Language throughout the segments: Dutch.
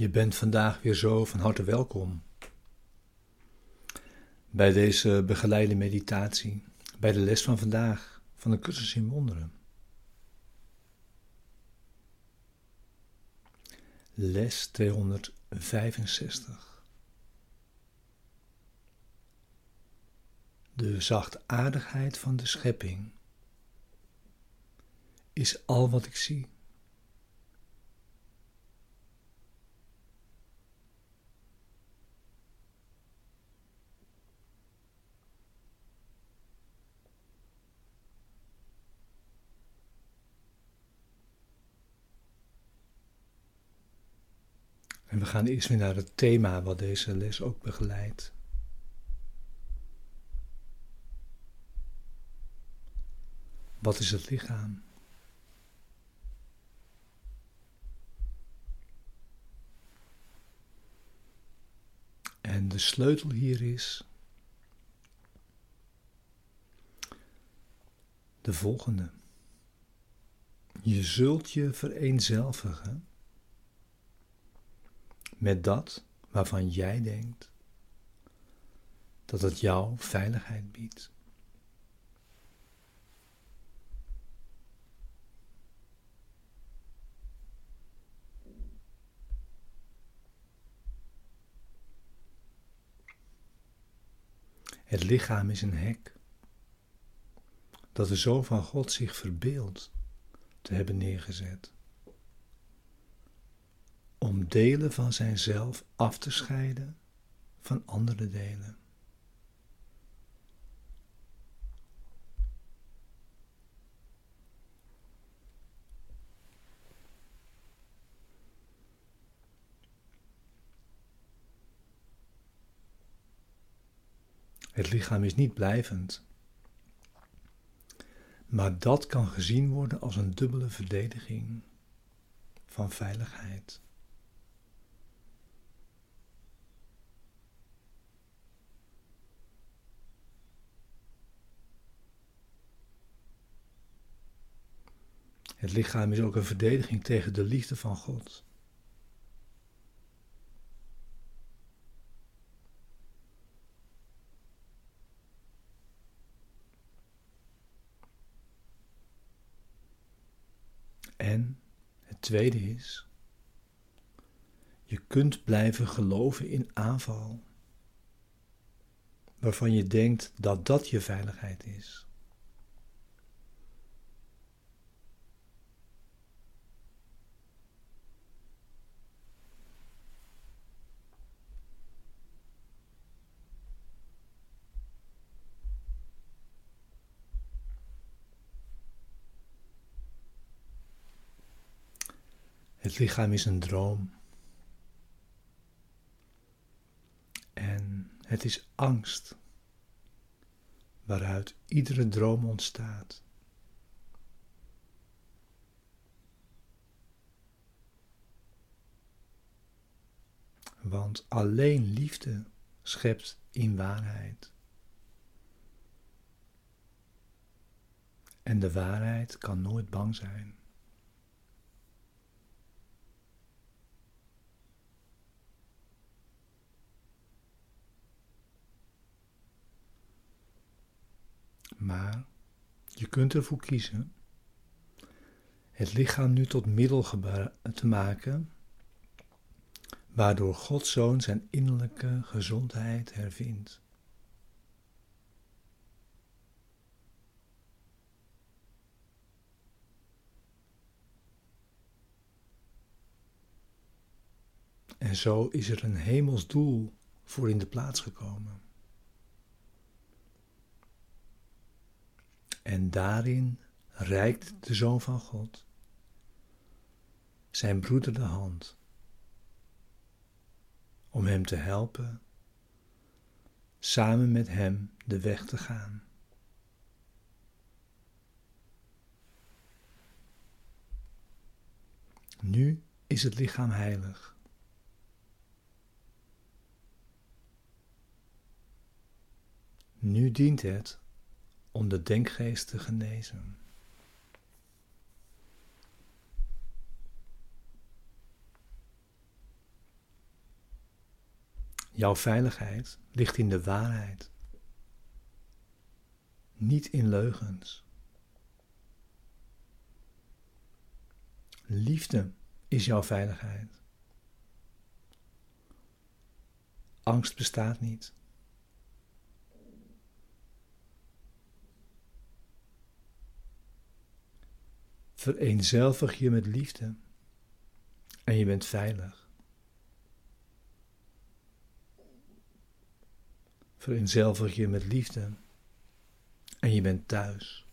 Je bent vandaag weer zo van harte welkom bij deze begeleide meditatie, bij de les van vandaag van de cursus in wonderen. Les 265. De zachtaardigheid van de schepping is al wat ik zie. En we gaan eerst weer naar het thema wat deze les ook begeleidt. Wat is het lichaam? En de sleutel hier is de volgende. Je zult je vereenzelvigen met dat waarvan jij denkt dat het jou veiligheid biedt. Het lichaam is een hek dat de Zoon van God zich verbeeldt te hebben neergezet om delen van zijnzelf af te scheiden van andere delen. Het lichaam is niet blijvend, maar dat kan gezien worden als een dubbele verdediging van veiligheid. Het lichaam is ook een verdediging tegen de liefde van God. En het tweede is, je kunt blijven geloven in aanval, waarvan je denkt dat dat je veiligheid is. Het lichaam is een droom. En het is angst waaruit iedere droom ontstaat. Want alleen liefde schept in waarheid. En de waarheid kan nooit bang zijn. Maar je kunt ervoor kiezen het lichaam nu tot middel te maken, waardoor Gods Zoon zijn innerlijke gezondheid hervindt. En zo is er een hemels doel voor in de plaats gekomen. En daarin reikt de Zoon van God zijn broeder de hand om hem te helpen samen met hem de weg te gaan. Nu is het lichaam heilig. Nu dient het om de denkgeest te genezen. Jouw veiligheid ligt in de waarheid, niet in leugens. Liefde is jouw veiligheid. Angst bestaat niet. Vereenzelvig je met liefde en je bent veilig. Vereenzelvig je met liefde en je bent thuis.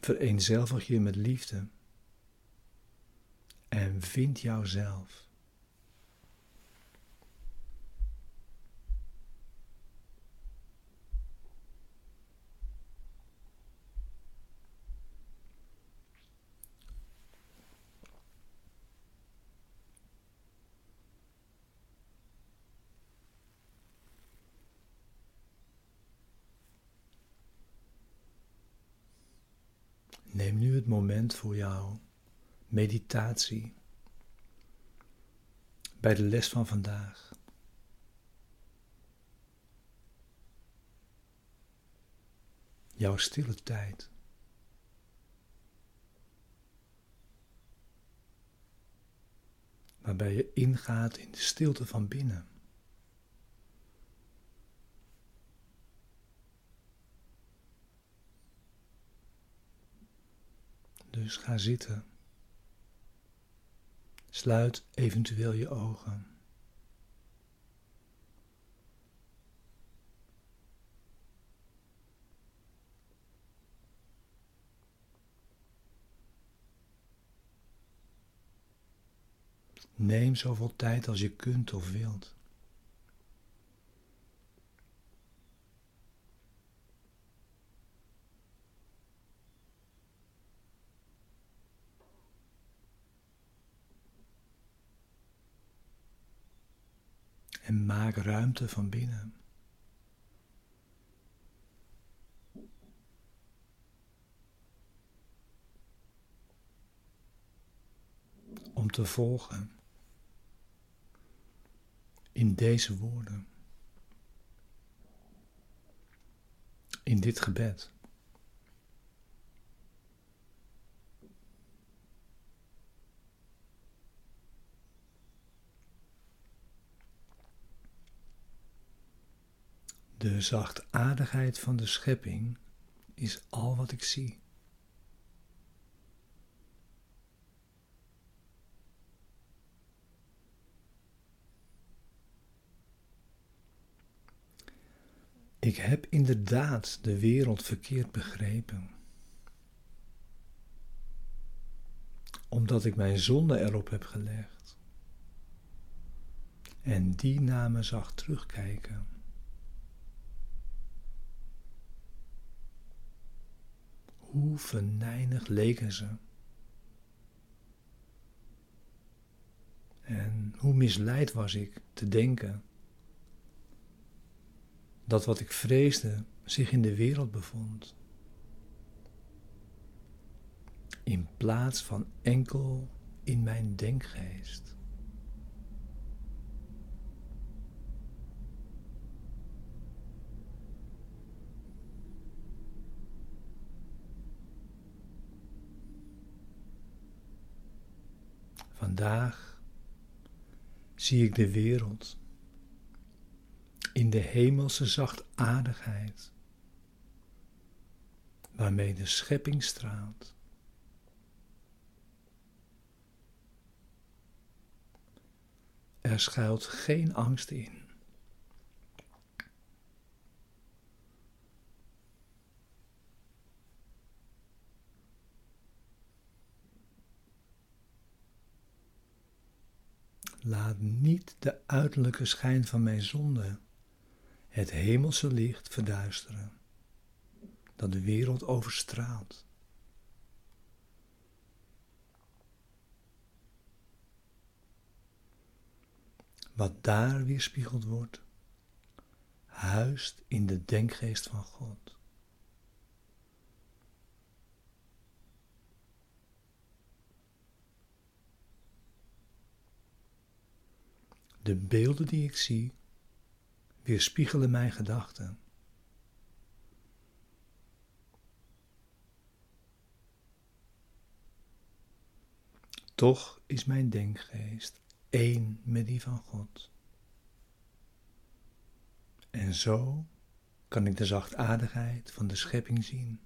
Vereenzelvig je met liefde en vind jouzelf. Neem nu het moment voor jou meditatie bij de les van vandaag. Jouw stille tijd. Waarbij je ingaat in de stilte van binnen. Dus ga zitten. Sluit eventueel je ogen. Neem zoveel tijd als je kunt of wilt. En maak ruimte van binnen. Om te volgen in deze woorden, in dit gebed. De zachtaardigheid van de schepping is al wat ik zie. Ik heb inderdaad de wereld verkeerd begrepen. Omdat ik mijn zonde erop heb gelegd. En die namen zag terugkijken. Hoe venijnig leken ze. En hoe misleid was ik te denken dat wat ik vreesde zich in de wereld bevond. In plaats van enkel in mijn denkgeest. Vandaag zie ik de wereld in de hemelse zachtaardigheid waarmee de schepping straalt. Er schuilt geen angst in. Laat de uiterlijke schijn van mijn zonde het hemelse licht verduisteren, dat de wereld overstraalt. Wat daar weerspiegeld wordt, huist in de denkgeest van God. De beelden die ik zie weerspiegelen mijn gedachten. Toch is mijn denkgeest één met die van God. En zo kan ik de zachtaardigheid van de schepping zien.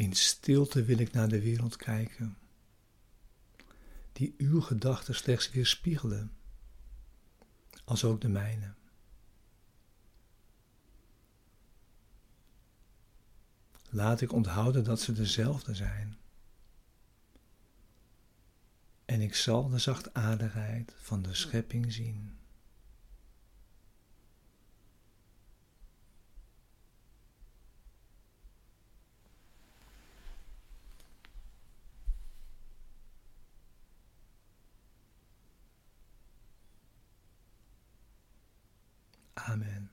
In stilte wil ik naar de wereld kijken, die uw gedachten slechts weerspiegelen, als ook de mijne. Laat ik onthouden dat ze dezelfde zijn. En ik zal de zachtaardigheid van de schepping zien. Amen.